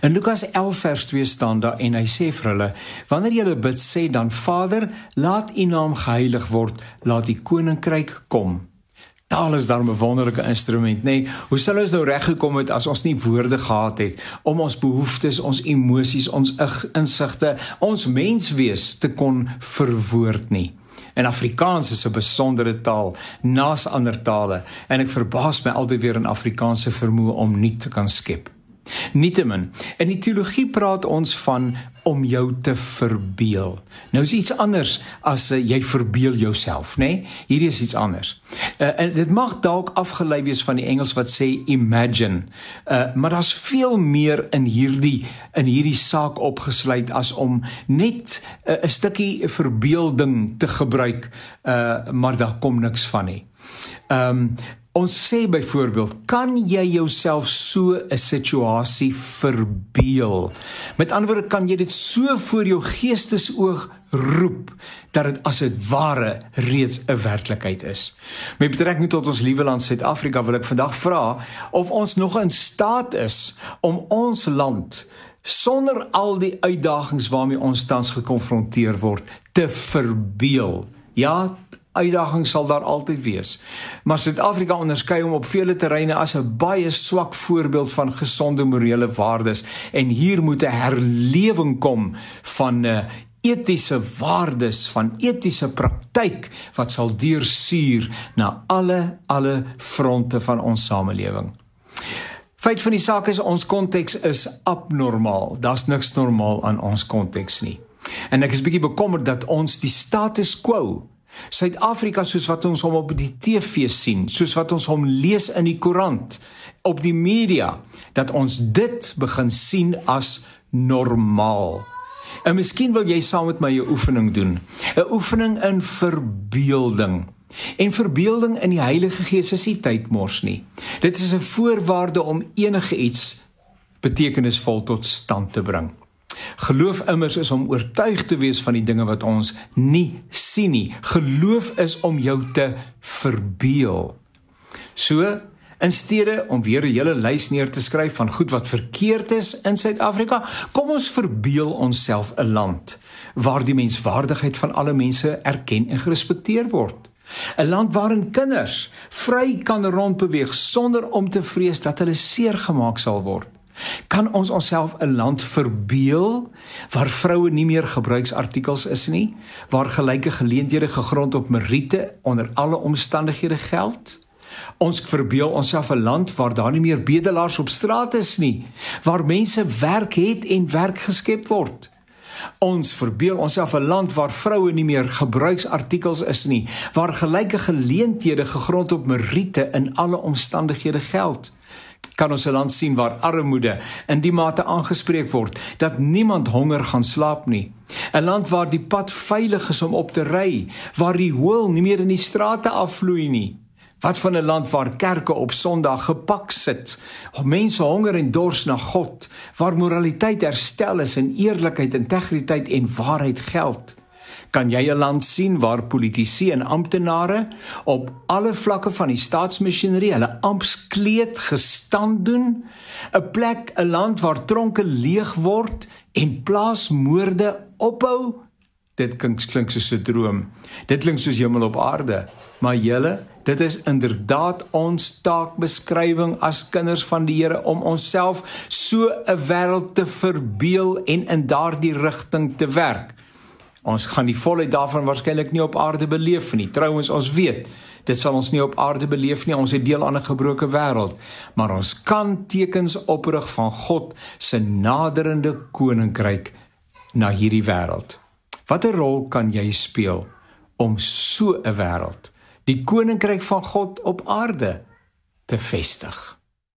In Lukas 11 vers 2 staan daar en hy sê vir hulle: "Wanneer julle bid, sê dan: Vader, laat U naam geheilig word, laat U koninkryk kom." Taal is dan 'n wonderlike instrument, nê? Nee, hoe sou ons nou reggekom het as ons nie woorde gehad het om ons behoeftes, ons emosies, ons insigte, ons menswees te kon verwoord nie? En Afrikaans is 'n besondere taal, naas ander tale, en ek verbaas my altyd weer in Afrikaans se vermoë om nuut te kan skep. Nietemin, in die teologie praat ons van om jou te verbeel. Nou is iets anders as uh, jy verbeel jouself, nê? Nee? Hierdie is iets anders. Uh, en dit mag dalk afgelei wees van die Engels wat sê imagine. Uh, maar daar's veel meer in hierdie in hierdie saak opgesluit as om net 'n uh, stukkie verbeelding te gebruik, uh, maar daar kom niks van nie. Ehm um, Ons sê byvoorbeeld, kan jy jouself so 'n situasie verbeel? Met ander woorde, kan jy dit so voor jou geestesoog roep dat dit as dit ware reeds 'n werklikheid is. Met betrekking tot ons liewe land Suid-Afrika wil ek vandag vra of ons nog in staat is om ons land sonder al die uitdagings waarmee ons tans gekonfronteer word te verbeel. Ja, uitdagings sal daar altyd wees. Maar Suid-Afrika onderskei hom op vele terreine as 'n baie swak voorbeeld van gesonde morele waardes en hier moet 'n herlewing kom van 'n uh, etiese waardes van etiese praktyk wat sal deursuur na alle alle fronte van ons samelewing. Feit van die saak is ons konteks is abnormaal. Daar's niks normaal aan ons konteks nie. En ek is bietjie bekommerd dat ons die status quo Suid-Afrika soos wat ons hom op die TV sien, soos wat ons hom lees in die koerant, op die media, dat ons dit begin sien as normaal. En miskien wil jy saam met my 'n oefening doen. 'n Oefening in verbeelding. En verbeelding in die Heilige Gees is nie tydmors nie. Dit is 'n voorwaarde om enige iets betekenisvol tot stand te bring. Geloof immers is om oortuig te wees van die dinge wat ons nie sien nie. Geloof is om jou te verbeel. So, in steede om weer 'n hele lys neer te skryf van goed wat verkeerd is in Suid-Afrika, kom ons verbeel onsself 'n land waar die menswaardigheid van alle mense erken en gerespekteer word. 'n Land waarin kinders vry kan rondbeweeg sonder om te vrees dat hulle seer gemaak sal word. Kan ons onsself 'n land verbeel waar vroue nie meer gebruiksartikels is nie, waar gelyke geleenthede gegrond op meriete onder alle omstandighede geld? Ons verbeel onsself 'n land waar daar nie meer bedelaars op straat is nie, waar mense werk het en werk geskep word. Ons verbeel onsself 'n land waar vroue nie meer gebruiksartikels is nie, waar gelyke geleenthede gegrond op meriete in alle omstandighede geld kan ons 'n land sien waar armoede in die mate aangespreek word dat niemand honger gaan slaap nie. 'n Land waar die pad veilig is om op te ry, waar die hoël nie meer in die strate afvloei nie. Wat van 'n land waar kerke op Sondag gepak sit, mense honger en dors na God, waar moraliteit herstel is en eerlikheid, integriteit en waarheid geld. Kan jy 'n land sien waar politici en amptenare op alle vlakke van die staatsmasjinerie hulle ampskleed gestand doen? 'n Plek, 'n land waar tronke leeg word en plaasmoorde ophou? Dit klink klink soos 'n droom. Dit klink soos hemel op aarde. Maar julle, dit is inderdaad ons taakbeskrywing as kinders van die Here om onsself so 'n wêreld te verbeel en in daardie rigting te werk. Ons gaan die volheid daarvan waarskynlik nie op aarde beleef nie. Trouwens, ons weet, dit sal ons nie op aarde beleef nie. Ons het deel aan 'n gebroke wêreld, maar ons kan tekens oprig van God se naderende koninkryk na hierdie wêreld. Watter rol kan jy speel om so 'n wêreld, die koninkryk van God op aarde te vestig?